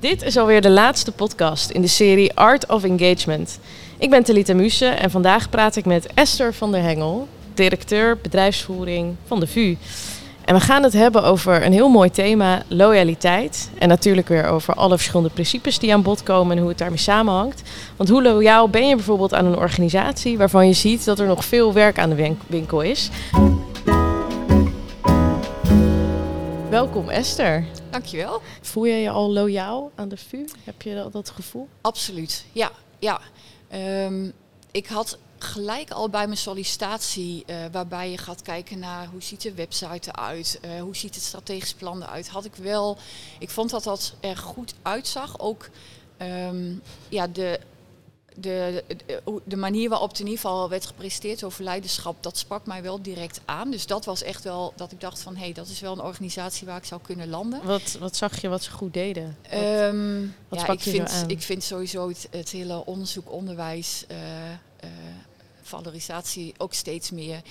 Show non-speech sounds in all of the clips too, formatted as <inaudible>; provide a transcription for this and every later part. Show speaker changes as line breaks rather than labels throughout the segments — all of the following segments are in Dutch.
Dit is alweer de laatste podcast in de serie Art of Engagement. Ik ben Talita Muse en vandaag praat ik met Esther van der Hengel, directeur bedrijfsvoering van de VU. En we gaan het hebben over een heel mooi thema, loyaliteit. En natuurlijk weer over alle verschillende principes die aan bod komen en hoe het daarmee samenhangt. Want hoe loyaal ben je bijvoorbeeld aan een organisatie waarvan je ziet dat er nog veel werk aan de winkel is? Welkom Esther.
Dankjewel.
Voel je je al loyaal aan de VU? Heb je dat, dat gevoel?
Absoluut, ja. ja. Ehm, ik had gelijk al bij mijn sollicitatie, uh, waarbij je gaat kijken naar hoe ziet de website eruit, uh, hoe ziet het strategisch plan eruit, had ik wel, ik vond dat dat er goed uitzag. Ook um, ja, de de, de, manier waarop het in ieder geval werd gepresenteerd over leiderschap, dat sprak mij wel direct aan. Dus dat was echt wel dat ik dacht van hé, hey, dat is wel een organisatie waar ik zou kunnen landen.
Wat, wat zag je wat ze goed deden?
Um, wat ja, ik, vind, ik vind sowieso het, het hele onderzoek, onderwijs, uh, uh, valorisatie ook steeds meer.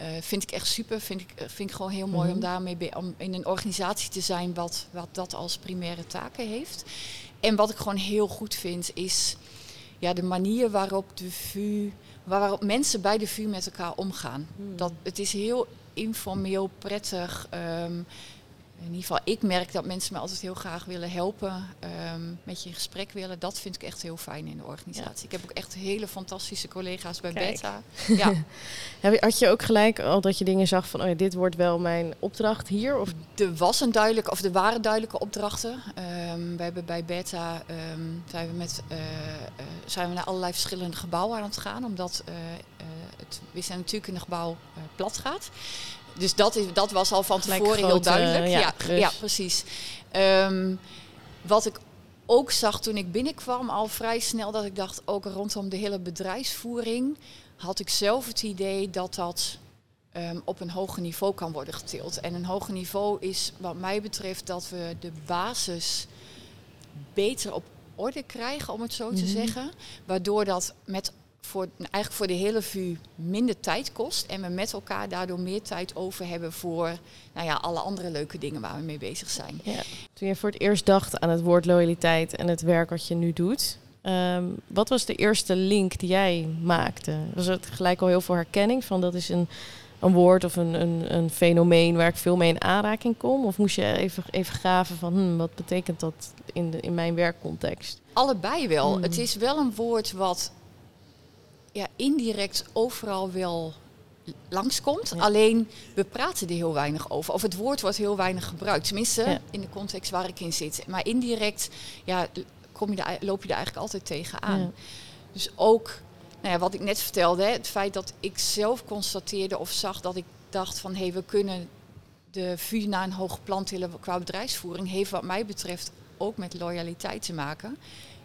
Uh, vind ik echt super. Vind ik, vind ik gewoon heel mooi om mhm. daarmee om in een organisatie te zijn wat, wat dat als primaire taken heeft. En wat ik gewoon heel goed vind is ja, de manier waarop de VU, waarop mensen bij de VU met elkaar omgaan. Hmm. Dat, het is heel informeel, prettig. Um, in ieder geval, ik merk dat mensen me altijd heel graag willen helpen, um, met je in gesprek willen. Dat vind ik echt heel fijn in de organisatie. Ik heb ook echt hele fantastische collega's bij Beta. <laughs> Ja.
Had je ook gelijk al dat je dingen zag van, oh ja, dit wordt wel mijn opdracht hier? Of?
Er was een duidelijke, of er waren duidelijke opdrachten. Um, we hebben bij Beta um, zijn we met, uh, uh, zijn we naar allerlei verschillende gebouwen aan het gaan, omdat uh, het, we zijn natuurlijk in een gebouw plat gaat. Dus dat, is, dat was al van tevoren heel duidelijk. Ja, ja, precies. Um, wat ik ook zag toen ik binnenkwam, al vrij snel, dat ik dacht, ook rondom de hele bedrijfsvoering, had ik zelf het idee dat dat um, op een hoger niveau kan worden getild. En een hoger niveau is, wat mij betreft, dat we de basis beter op orde krijgen, om het zo te mhm. zeggen. Waardoor dat met voor, eigenlijk voor de hele VU minder tijd kost. En we met elkaar daardoor meer tijd over hebben voor nou ja, alle andere leuke dingen waar we mee bezig zijn. Ja.
Toen je voor het eerst dacht aan het woord loyaliteit en het werk wat je nu doet. Ehm, wat was de eerste link die jij maakte? Was het gelijk al heel veel herkenning van dat is een, een woord of een, een, een fenomeen waar ik veel mee in aanraking kom? Of moest je even, even graven van hm, wat betekent dat in, de, in mijn werkcontext?
Allebei wel. Hmm. Het is wel een woord wat ja, indirect overal wel langskomt. Alleen we praten er heel weinig over. Of het woord wordt heel weinig gebruikt. Tenminste, in de context waar ik in zit. Maar indirect ja, kom je daar, loop je er eigenlijk altijd tegenaan. Ja. Dus ook nou ja, wat ik net vertelde, het feit dat ik zelf constateerde of zag dat ik dacht van hé, hey, we kunnen de VU naar een hoog plan tillen qua bedrijfsvoering, heeft wat mij betreft ook met loyaliteit te maken.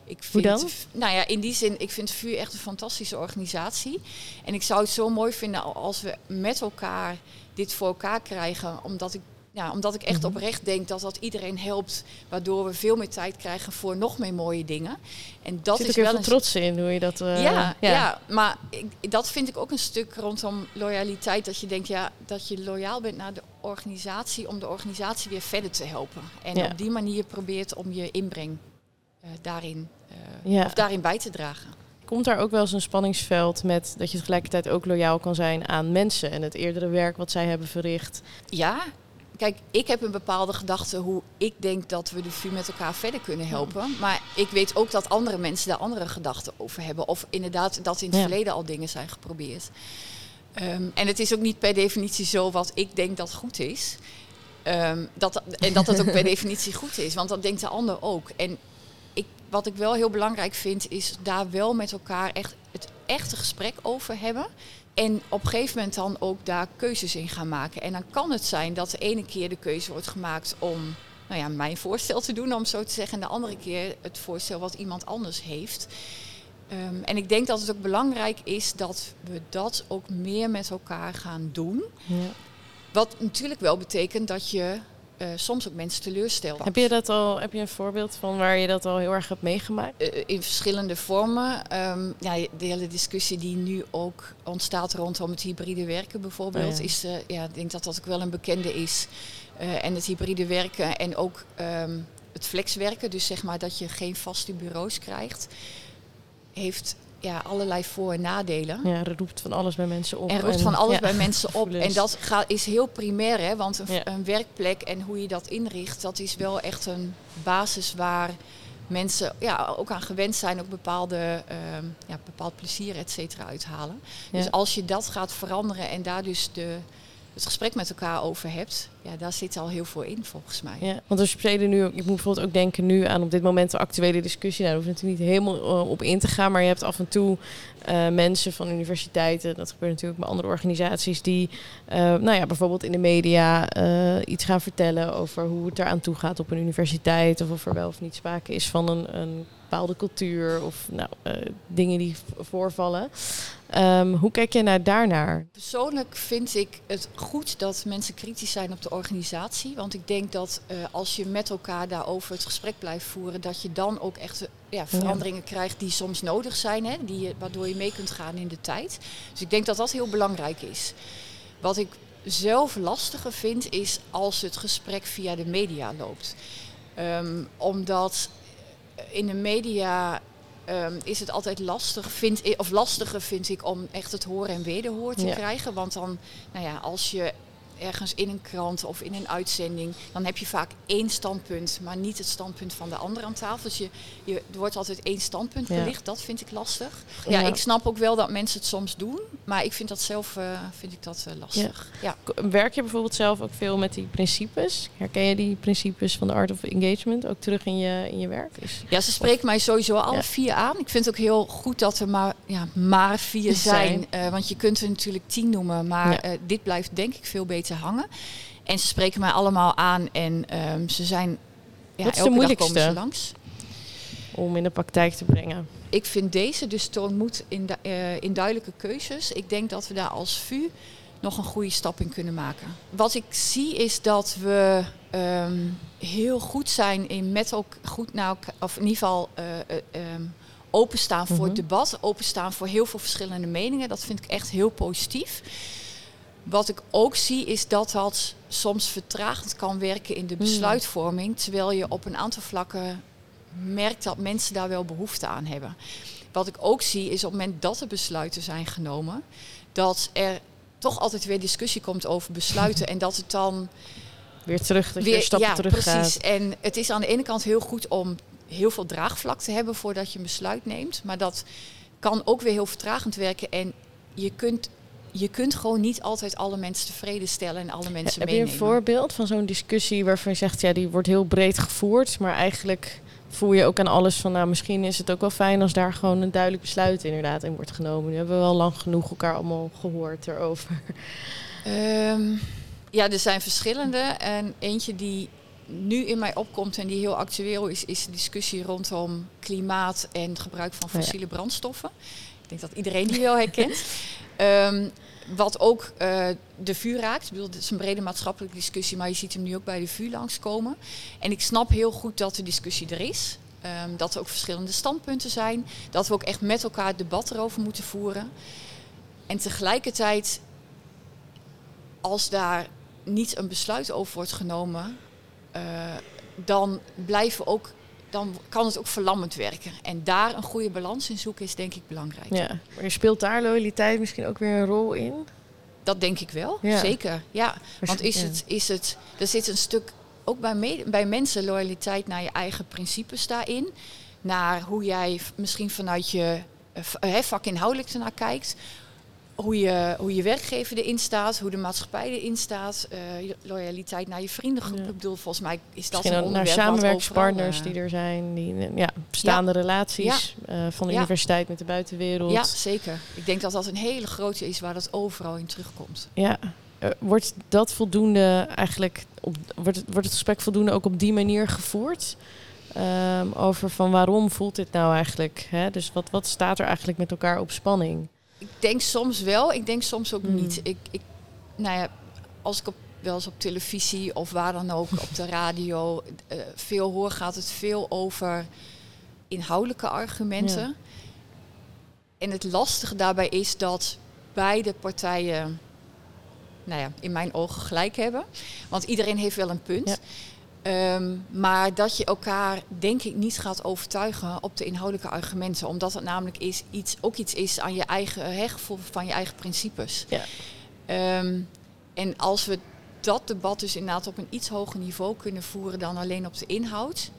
Ik vind, Hoe dan?
Nou ja, in die zin, ik vind VU echt een fantastische organisatie. En ik zou het zo mooi vinden als we met elkaar dit voor elkaar krijgen. Omdat ik, ja, omdat ik echt mhm. oprecht denk dat dat iedereen helpt. Waardoor we veel meer tijd krijgen voor nog meer mooie dingen.
En dat Zit is wel een trots in hoe je dat. Uh,
ja, ja, ja. maar ik, dat vind ik ook een stuk rondom loyaliteit. Dat je denkt ja, dat je loyaal bent naar de organisatie om de organisatie weer verder te helpen. En op die manier probeert om je inbreng uh, daarin ja. of daarin bij te dragen.
Komt daar ook wel eens een spanningsveld met dat je tegelijkertijd ook loyaal kan zijn aan mensen en het eerdere werk wat zij hebben verricht?
Ja, Kijk, ik heb een bepaalde gedachte hoe ik denk dat we de VU met elkaar verder kunnen helpen. Maar ik weet ook dat andere mensen daar andere gedachten over hebben. Of inderdaad dat in het verleden al dingen zijn geprobeerd. Um, en het is ook niet per definitie zo wat ik denk dat goed is. Um, dat, en dat het ook per <laughs> definitie goed is. Want dat denkt de ander ook. En wat ik wel heel belangrijk vind, is daar wel met elkaar echt het echte gesprek over hebben. En op een gegeven moment dan ook daar keuzes in gaan maken. En dan kan het zijn dat de ene keer de keuze wordt gemaakt om nou ja, mijn voorstel te doen, om zo te zeggen. En de andere keer het voorstel wat iemand anders heeft. Um, en ik denk dat het ook belangrijk is dat we dat ook meer met elkaar gaan doen. Ja. Wat natuurlijk wel betekent dat je uh, soms ook mensen teleurstellen.
Heb je dat al? Heb je een voorbeeld van waar je dat al heel erg hebt meegemaakt?
Uh, in verschillende vormen. Um, ja, de hele discussie die nu ook ontstaat rondom het hybride werken bijvoorbeeld, oh ja. is, uh, ja, ik denk dat dat ook wel een bekende is. eh, en het hybride werken en ook ehm, het flexwerken, dus zeg maar dat je geen vaste bureaus krijgt, heeft ja, allerlei voor- en nadelen.
Ja, er roept van alles bij mensen op.
En roept van alles
ja,
bij mensen op. En dat is heel primair, hè? want een,
Ja.
een werkplek en hoe je dat inricht, dat is wel echt een basis waar mensen ja, ook aan gewend zijn, ook bepaalde, ehm, ja, bepaald plezier et cetera uithalen. Dus als je dat gaat veranderen en daar dus de, het gesprek met elkaar over hebt, ja, daar zit al heel veel in volgens mij.
Ja, want er spelen nu, ik moet bijvoorbeeld ook denken nu aan op dit moment de actuele discussie. Nou, daar hoef je natuurlijk niet helemaal eh, op in te gaan, maar je hebt af en toe eh, mensen van universiteiten, dat gebeurt natuurlijk bij andere organisaties, die eh, nou ja, bijvoorbeeld in de media iets gaan vertellen over hoe het eraan toe gaat op een universiteit. Of of er wel of niet sprake is van een, een bepaalde cultuur of nou, eh, dingen die voorvallen. Ehm, hoe kijk je naar daarnaar?
Persoonlijk vind ik het goed dat mensen kritisch zijn op de organisatie. Want ik denk dat eh, als je met elkaar daarover het gesprek blijft voeren, dat je dan ook echt eh, ja, veranderingen krijgt die soms nodig zijn, hè, die, je- waardoor je mee kunt gaan in de tijd. Dus ik denk dat dat heel belangrijk is. Wat ik zelf lastiger vind, is als het gesprek via de media loopt. Ehm, omdat in de media ehm, is het altijd lastig, vind ik, of lastiger vind ik, om echt het horen en wederhoor te
Ja.
krijgen. Want dan, nou ja, als je ergens in een krant of in een uitzending, dan heb je vaak één standpunt, maar niet het standpunt van de ander aan tafel. Dus je, je, er wordt altijd één standpunt
Ja.
belicht, dat vind ik lastig. Ja,
Ja.
ik snap ook wel dat mensen het soms doen, maar ik vind dat zelf eh, vind ik dat, eh, lastig. Ja.
Werk je bijvoorbeeld zelf ook veel met die principes? Herken je die principes van de Art of Engagement ook terug in je, in je werk? Is-
Ja, ze spreken mij sowieso alle vier aan. Ik vind het ook heel goed dat er maar, ja, maar vier
Zijn.
zijn. Eh, want je kunt er natuurlijk tien noemen, maar dit blijft denk ik veel beter hangen. En ze spreken mij allemaal aan en ehm, ze zijn... Ja,
Wat is de
elke dag
moeilijkste?
komen ze langs.
om in de praktijk te brengen.
Ik vind deze dus moed in, eh, in duidelijke keuzes. Ik denk dat we daar als VU nog een goede stap in kunnen maken. Wat ik zie is dat we ehm, heel goed zijn in met ook goed naar elkaar, of in ieder geval eh, eh, ehm, openstaan voor
Mhm.
het debat, openstaan voor heel veel verschillende meningen. Dat vind ik echt heel positief. Wat ik ook zie is dat dat soms vertragend kan werken in de
Hmm.
besluitvorming, terwijl je op een aantal vlakken merkt dat mensen daar wel behoefte aan hebben. Wat ik ook zie is op het moment dat er besluiten zijn genomen, dat er toch altijd weer discussie komt over besluiten <laughs> en dat het dan
Weer terug, dat je weer stappen
ja,
terug
precies.
gaat.
En het is aan de ene kant heel goed om heel veel draagvlak te hebben voordat je een besluit neemt, maar dat kan ook weer heel vertragend werken en je kunt je kunt gewoon niet altijd alle mensen tevreden stellen en alle mensen
Heb je een voorbeeld van zo'n discussie waarvan je zegt, ja, die wordt heel breed gevoerd, maar eigenlijk voel je ook aan alles van, nou, misschien is het ook wel fijn als daar gewoon een duidelijk besluit inderdaad in wordt genomen. Nu hebben we wel lang genoeg elkaar allemaal gehoord erover.
Ehm, ja, er zijn verschillende. En eentje die nu in mij opkomt en die heel actueel is, is de discussie rondom klimaat en gebruik van
Oh
fossiele brandstoffen. Ik denk dat iedereen die wel herkent. <laughs> Ehm, wat ook eh, de vuur raakt. Ik bedoel, het is een brede maatschappelijke discussie, maar je ziet hem nu ook bij de vuur langskomen. En ik snap heel goed dat de discussie er is. Ehm, dat er ook verschillende standpunten zijn. Dat we ook echt met elkaar het debat erover moeten voeren. En tegelijkertijd als daar niet een besluit over wordt genomen, eh, dan blijven ook, dan kan het ook verlammend werken. En daar een goede balans in zoeken is denk ik belangrijk.
Ja, maar speelt daar loyaliteit misschien ook weer een rol in?
Dat denk ik wel,
Ja.
zeker. Ja, want is het, is het, er zit een stuk ook bij, me- bij mensen loyaliteit naar je eigen principes daarin, naar hoe jij misschien vanuit je eh, eh, vakinhoudelijk ernaar kijkt. Hoe je, hoe je werkgever erin staat, hoe de maatschappij erin staat, eh, loyaliteit naar je vriendengroep.
Ja.
Ik bedoel, volgens mij is dat
Misschien
een
naar
onderwerp wat
samenwerkspartners
overal,
die er zijn, die ja, bestaande relaties eh, van de universiteit met de buitenwereld.
Ja, zeker. Ik denk dat dat een hele grote is waar dat overal in terugkomt.
Ja. Eh, wordt dat voldoende eigenlijk, op, wordt, het, wordt het gesprek voldoende ook op die manier gevoerd? Ehm, over van waarom voelt dit nou eigenlijk? Hè? Dus wat, wat staat er eigenlijk met elkaar op spanning?
Ik denk soms wel, ik denk soms ook
Hmm.
niet. Ik, ik, nou ja, als ik op, wel eens op televisie of waar dan ook, op de radio eh, veel hoor, gaat het veel over inhoudelijke argumenten.
Ja.
En het lastige daarbij is dat beide partijen nou ja, in mijn ogen gelijk hebben. Want iedereen heeft wel een punt. Ehm, maar dat je elkaar, denk ik, niet gaat overtuigen op de inhoudelijke argumenten. Omdat het namelijk is iets, ook iets is aan je eigen hechtgevoel van je eigen principes. Ja. Ehm, en als we dat debat dus inderdaad op een iets hoger niveau kunnen voeren dan alleen op de inhoud.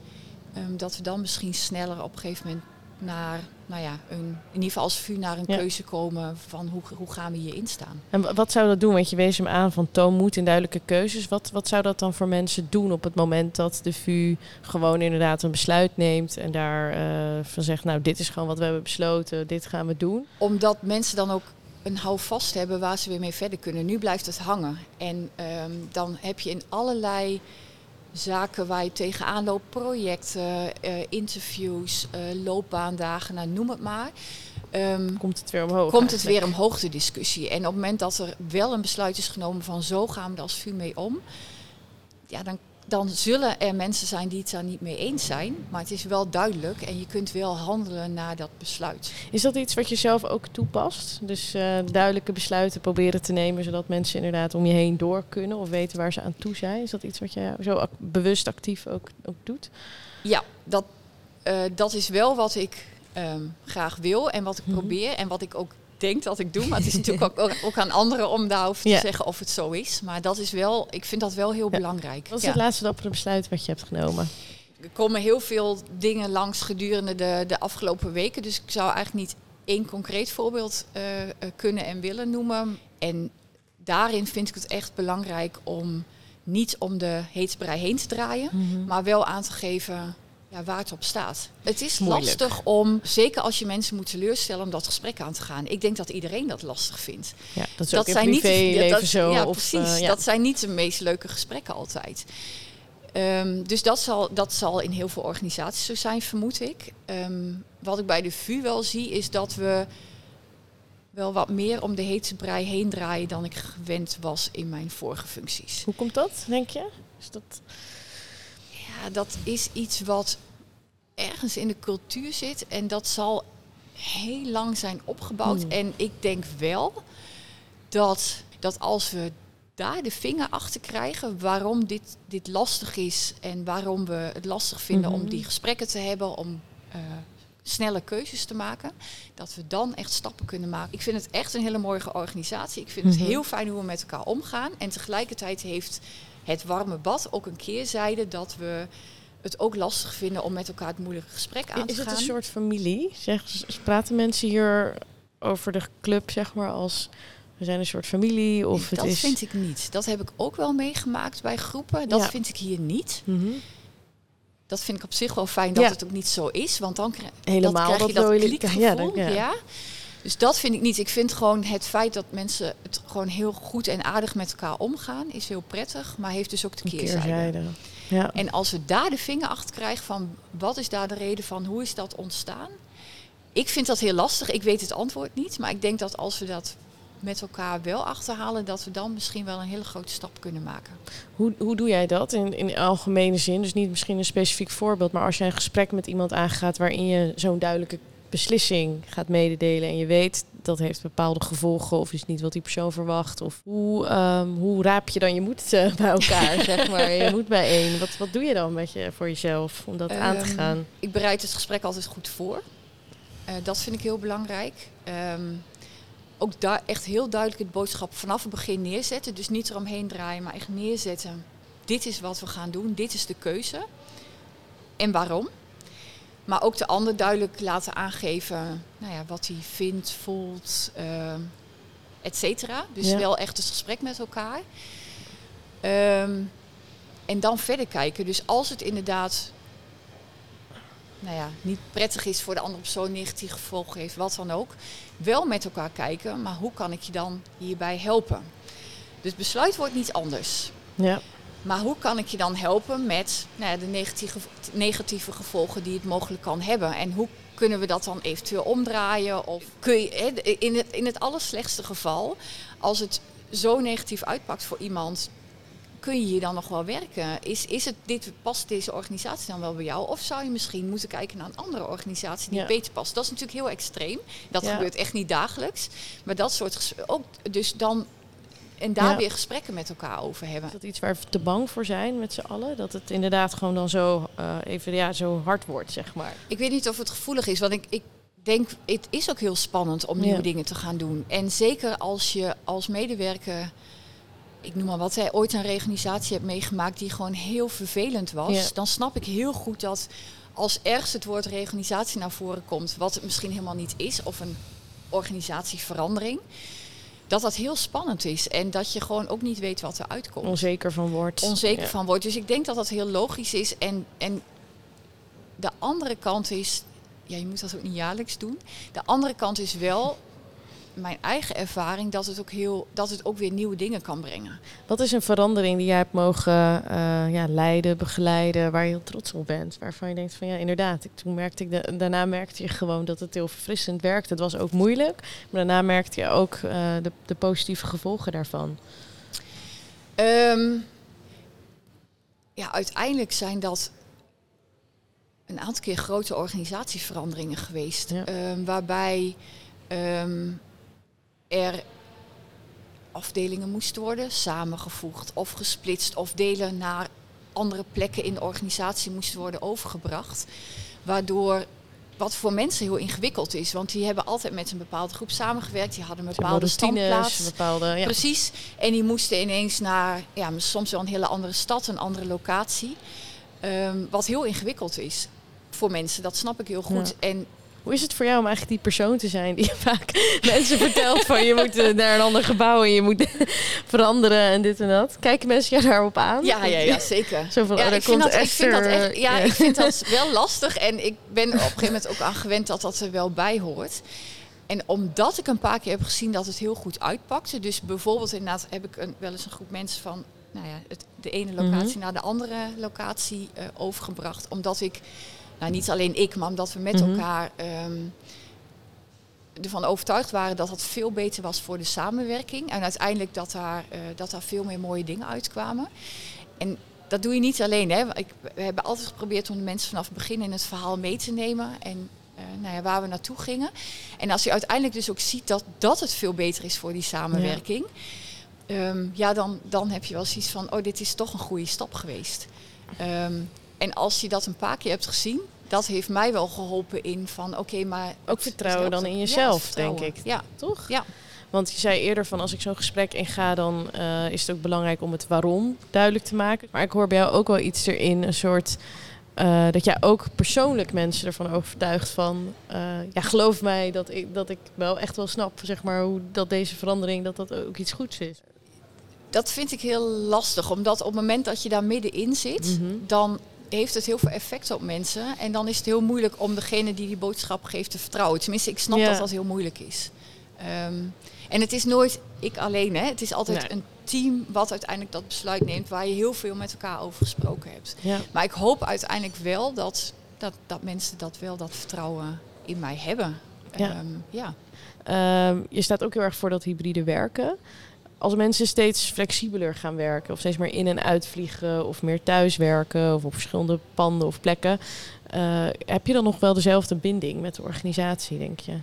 Um, dat we dan misschien sneller op een gegeven moment naar, nou ja, een, in ieder geval als VU naar een keuze komen van hoe, hoe gaan we hierin staan.
En wat zou dat doen? Want je wees hem aan van toon moed in duidelijke keuzes. Wat, wat zou dat dan voor mensen doen op het moment dat de VU gewoon inderdaad een besluit neemt en daar uh, van zegt, nou dit is gewoon wat we hebben besloten, dit gaan we doen?
Omdat mensen dan ook een houvast hebben waar ze weer mee verder kunnen. Nu blijft het hangen. En um, dan heb je in allerlei zaken waar je tegenaan loopt, projecten, uh, interviews, uh, loopbaandagen, nou, noem het maar.
Um, komt het weer omhoog?
Komt het weer omhoog de discussie. En op het moment dat er wel een besluit is genomen van zo gaan we er als VU mee om, ja, dan dan zullen er mensen zijn die het daar niet mee eens zijn. Maar het is wel duidelijk en je kunt wel handelen naar dat besluit.
Is dat iets wat je zelf ook toepast? Dus uh, duidelijke besluiten proberen te nemen, zodat mensen inderdaad om je heen door kunnen of weten waar ze aan toe zijn? Is dat iets wat je zo ac bewust actief ook, ook doet?
Ja, dat, uh, dat is wel wat ik um, graag wil en wat ik mm -hmm. probeer en wat ik ook denk dat ik doe. Maar het is <laughs> natuurlijk ook, ook, aan anderen om daarover te zeggen of het zo is. Maar dat is wel, ik vind dat wel heel belangrijk.
Wat is het laatste dappere besluit wat je hebt genomen?
Er komen heel veel dingen langs gedurende de, de afgelopen weken. Dus ik zou eigenlijk niet één concreet voorbeeld uh, kunnen en willen noemen. En daarin vind ik het echt belangrijk om niet om de heetsbrei heen te draaien, mm -hmm. maar wel aan te geven ja, waar het op staat. Het is Moeilijk. lastig om, zeker als je mensen moet teleurstellen, om dat gesprek aan te gaan. Ik denk dat iedereen dat lastig vindt.
Ja, dat is dat zijn niet de, dat, zo.
Ja,
of,
precies. Uh, ja. Dat zijn niet de meest leuke gesprekken altijd. Um, dus dat zal, dat zal in heel veel organisaties zo zijn, vermoed ik. Um, wat ik bij de VU wel zie, is dat we wel wat meer om de hete brei heen draaien dan ik gewend was in mijn vorige functies.
Hoe komt dat, denk je? Is dat...
Ja, dat is iets wat ergens in de cultuur zit en dat zal heel lang zijn opgebouwd. Mm. En ik denk wel dat, dat als we daar de vinger achter krijgen waarom dit, dit lastig is en waarom we het lastig vinden om die gesprekken te hebben, om uh, snelle keuzes te maken, dat we dan echt stappen kunnen maken. Ik vind het echt een hele mooie organisatie. Ik vind het heel fijn hoe we met elkaar omgaan. En tegelijkertijd heeft het warme bad ook een keerzijde dat we het ook lastig vinden om met elkaar het moeilijke gesprek aan te gaan.
Is het een soort familie? Zeg, praten mensen hier over de club, zeg maar, als we zijn een soort familie? Of
dat
het is...
vind ik niet. Dat heb ik ook wel meegemaakt bij groepen. Dat ja. vind ik hier niet. Mm -hmm. Dat vind ik op zich wel fijn dat ja. het ook niet zo is. Want dan krijg,
Helemaal
dat krijg je dat
kliekgevoel.
Ja, dan, ja. Dus dat vind ik niet. Ik vind gewoon het feit dat mensen het gewoon heel goed en aardig met elkaar omgaan, is heel prettig, maar heeft dus ook de keerzijde. keerzijde. Ja. En als we daar de vinger achter krijgen van wat is daar de reden van, hoe is dat ontstaan? Ik vind dat heel lastig. Ik weet het antwoord niet, maar ik denk dat als we dat met elkaar wel achterhalen, dat we dan misschien wel een hele grote stap kunnen maken.
Hoe, hoe doe jij dat in, in algemene zin? Dus niet misschien een specifiek voorbeeld, maar als je een gesprek met iemand aangaat waarin je zo'n duidelijke beslissing gaat mededelen en je weet dat heeft bepaalde gevolgen of is niet wat die persoon verwacht of hoe, um, hoe raap je dan je moed uh, <laughs> bij elkaar zeg maar je <laughs> moet bijeen? Wat, wat doe je dan met je voor jezelf om dat um, aan te gaan?
ik bereid het gesprek altijd goed voor. Uh, dat vind ik heel belangrijk. Um, ook daar echt heel duidelijk het boodschap vanaf het begin neerzetten. Dus niet eromheen draaien maar echt neerzetten. Dit is wat we gaan doen. Dit is de keuze. En waarom maar ook de ander duidelijk laten aangeven nou ja, wat hij vindt, voelt, uh, et cetera. Dus ja. wel echt het gesprek met elkaar. Um, en dan verder kijken. Dus als het inderdaad nou ja, niet prettig is voor de andere persoon, negatief gevolgen heeft, wat dan ook. Wel met elkaar kijken, maar hoe kan ik je dan hierbij helpen? Dus besluit wordt niet anders.
Ja.
Maar hoe kan ik je dan helpen met nou ja, de negatieve, negatieve gevolgen die het mogelijk kan hebben? En hoe kunnen we dat dan eventueel omdraaien? Of kun je, in, het, in het allerslechtste geval, als het zo negatief uitpakt voor iemand, kun je hier dan nog wel werken? Is, is het, dit, past deze organisatie dan wel bij jou? Of zou je misschien moeten kijken naar een andere organisatie die ja. beter past? Dat is natuurlijk heel extreem. Dat ja. gebeurt echt niet dagelijks. Maar dat soort ook, dus dan en daar weer gesprekken met elkaar over hebben.
Is dat iets waar we te bang voor zijn met z'n allen? Dat het inderdaad gewoon dan zo, uh, even, ja, zo hard wordt, zeg maar.
Ik weet niet of het gevoelig is, want ik, ik denk, het is ook heel spannend om nieuwe dingen te gaan doen. En zeker als je als medewerker, ik noem maar wat, hè, ooit een reorganisatie hebt meegemaakt die gewoon heel vervelend was, dan snap ik heel goed dat als ergens het woord reorganisatie naar voren komt, wat het misschien helemaal niet is, of een organisatieverandering, dat dat heel spannend is en dat je gewoon ook niet weet wat er uitkomt.
Onzeker van wordt.
Onzeker van wordt. Dus ik denk dat dat heel logisch is. En, en de andere kant is, ja, je moet dat ook niet jaarlijks doen. De andere kant is wel mijn eigen ervaring dat het ook heel dat het ook weer nieuwe dingen kan brengen.
Wat is een verandering die jij hebt mogen uh, ja, leiden, begeleiden, waar je heel trots op bent? Waarvan je denkt van ja, inderdaad. Ik, toen merkte ik de, daarna merkte je gewoon dat het heel verfrissend werkte. Het was ook moeilijk, maar daarna merkte je ook uh, de, de, positieve gevolgen daarvan.
Um, ja, uiteindelijk zijn dat een aantal keer grote organisatieveranderingen geweest. Ja. Um, waarbij um, er afdelingen moesten worden samengevoegd of gesplitst of delen naar andere plekken in de organisatie moesten worden overgebracht. Waardoor wat voor mensen heel ingewikkeld is. Want die hebben altijd met een bepaalde groep samengewerkt. Die hadden een bepaalde standplaats.
Bepaalde, ja.
Precies. En die moesten ineens naar ja, soms wel een hele andere stad, een andere locatie. Um, wat heel ingewikkeld is voor mensen, dat snap ik heel goed. Ja. En
hoe is het voor jou om eigenlijk die persoon te zijn die <laughs> vaak mensen vertelt van je moet eh, naar een ander gebouw en je moet <laughs> veranderen en dit en dat? Kijken mensen jou daarop aan?
Ja, ja, ja zeker.
Zo van,
ja,
oh,
ik, vind dat, ik vind dat echt, ja, ik vind dat <laughs> wel lastig en ik ben op een gegeven moment ook aan gewend dat dat er wel bij hoort. En omdat ik een paar keer heb gezien dat het heel goed uitpakte, dus bijvoorbeeld inderdaad heb ik een, wel eens een groep mensen van nou ja, het, de ene locatie mm -hmm. naar de andere locatie uh, overgebracht, omdat ik nou niet alleen ik, maar omdat we met mm -hmm. elkaar um, ervan overtuigd waren dat dat veel beter was voor de samenwerking. En uiteindelijk dat daar, uh, dat daar veel meer mooie dingen uitkwamen. En dat doe je niet alleen. Hè. Ik, we hebben altijd geprobeerd om de mensen vanaf het begin in het verhaal mee te nemen. En uh, nou ja, waar we naartoe gingen. En als je uiteindelijk dus ook ziet dat, dat het veel beter is voor die samenwerking. Ja, um, ja dan, dan heb je wel zoiets van, oh, dit is toch een goede stap geweest. Um, en als je dat een paar keer hebt gezien, dat heeft mij wel geholpen in van oké, okay, maar...
Ook vertrouwen dan in jezelf, ja, denk ik.
Ja.
Toch?
Ja.
Want je zei eerder van als ik zo'n gesprek inga, dan uh, is het ook belangrijk om het waarom duidelijk te maken. Maar ik hoor bij jou ook wel iets erin, een soort... Uh, dat jij ook persoonlijk mensen ervan overtuigt van... Uh, ja, geloof mij dat ik, dat ik wel echt wel snap, zeg maar, hoe dat deze verandering, dat dat ook iets goeds is.
Dat vind ik heel lastig, omdat op het moment dat je daar middenin zit, mm -hmm. dan heeft het heel veel effect op mensen. En dan is het heel moeilijk om degene die die boodschap geeft te vertrouwen. Tenminste, ik snap ja. dat dat heel moeilijk is. Um, en het is nooit ik alleen. Hè. Het is altijd nee. een team wat uiteindelijk dat besluit neemt... waar je heel veel met elkaar over gesproken hebt.
Ja.
Maar ik hoop uiteindelijk wel dat, dat, dat mensen dat wel dat vertrouwen in mij hebben.
Ja.
Um, ja.
Um, je staat ook heel erg voor dat hybride werken als mensen steeds flexibeler gaan werken, of steeds meer in- en uitvliegen, of meer thuiswerken, of op verschillende panden of plekken, uh, heb je dan nog wel dezelfde binding met de organisatie, denk je?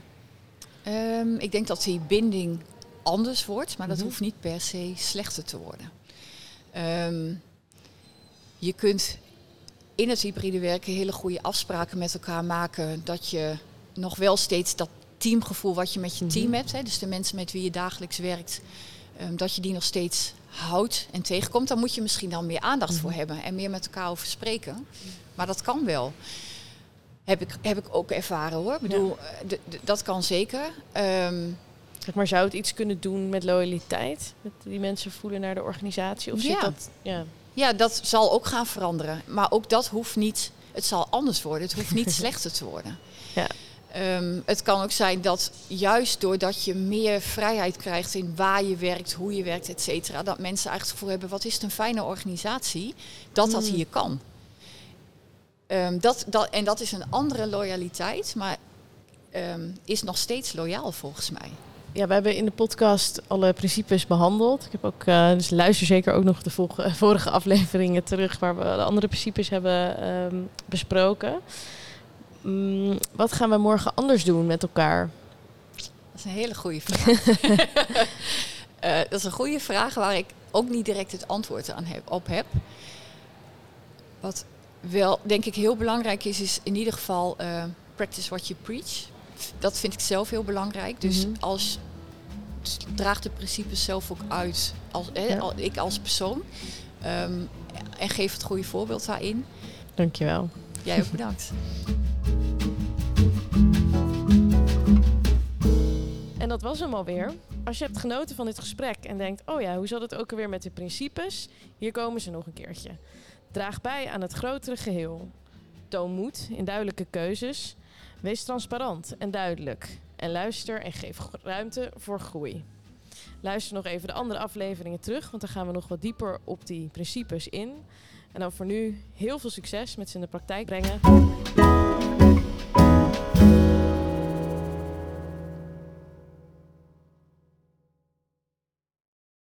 Um, ik denk dat die binding anders wordt, maar dat mm -hmm. hoeft niet per se slechter te worden. Um, je kunt in het hybride werken hele goede afspraken met elkaar maken, dat je nog wel steeds dat teamgevoel wat je met je team mm -hmm. hebt, hè, dus de mensen met wie je dagelijks werkt, um, dat je die nog steeds houdt en tegenkomt, dan moet je misschien dan meer aandacht mm -hmm. voor hebben en meer met elkaar over spreken. Maar dat kan wel. Heb ik, heb ik ook ervaren hoor. Ik bedoel, ja. dat kan zeker. Um,
zeg maar, zou het iets kunnen doen met loyaliteit? Met die mensen voelen naar de organisatie? Of
ja.
zit dat, ja.
ja, dat zal ook gaan veranderen. Maar ook dat hoeft niet, het zal anders worden. Het hoeft niet <laughs> slechter te worden.
Ja.
Um, het kan ook zijn dat juist doordat je meer vrijheid krijgt in waar je werkt, hoe je werkt, et cetera, dat mensen eigenlijk het gevoel hebben, wat is het een fijne organisatie, dat dat hier kan. Um, dat, dat, en dat is een andere loyaliteit, maar um, is nog steeds loyaal volgens mij.
Ja, we hebben in de podcast alle principes behandeld. Ik heb ook, uh, dus luister zeker ook nog de <laughs> vorige afleveringen terug waar we de andere principes hebben besproken. Mm, wat gaan we morgen anders doen met elkaar?
Dat is een hele goede vraag. Uh, <laughs> dat is een goede vraag waar ik ook niet direct het antwoord aan heb, op heb. Wat wel denk ik heel belangrijk is, is in ieder geval uh, practice what you preach. Dat vind ik zelf heel belangrijk. Dus mm als draag de principes zelf ook uit, als, ik als persoon. Um, en geef het goede voorbeeld daarin.
Dankjewel.
Jij ook bedankt. <laughs>
En dat was hem alweer. Als je hebt genoten van dit gesprek en denkt: oh ja, hoe zat het ook alweer met de principes? Hier komen ze nog een keertje. Draag bij aan het grotere geheel. Toon moed in duidelijke keuzes. Wees transparant en duidelijk. En luister en geef ruimte voor groei. Luister nog even de andere afleveringen terug, want dan gaan we nog wat dieper op die principes in. En dan voor nu heel veel succes met ze in de praktijk brengen.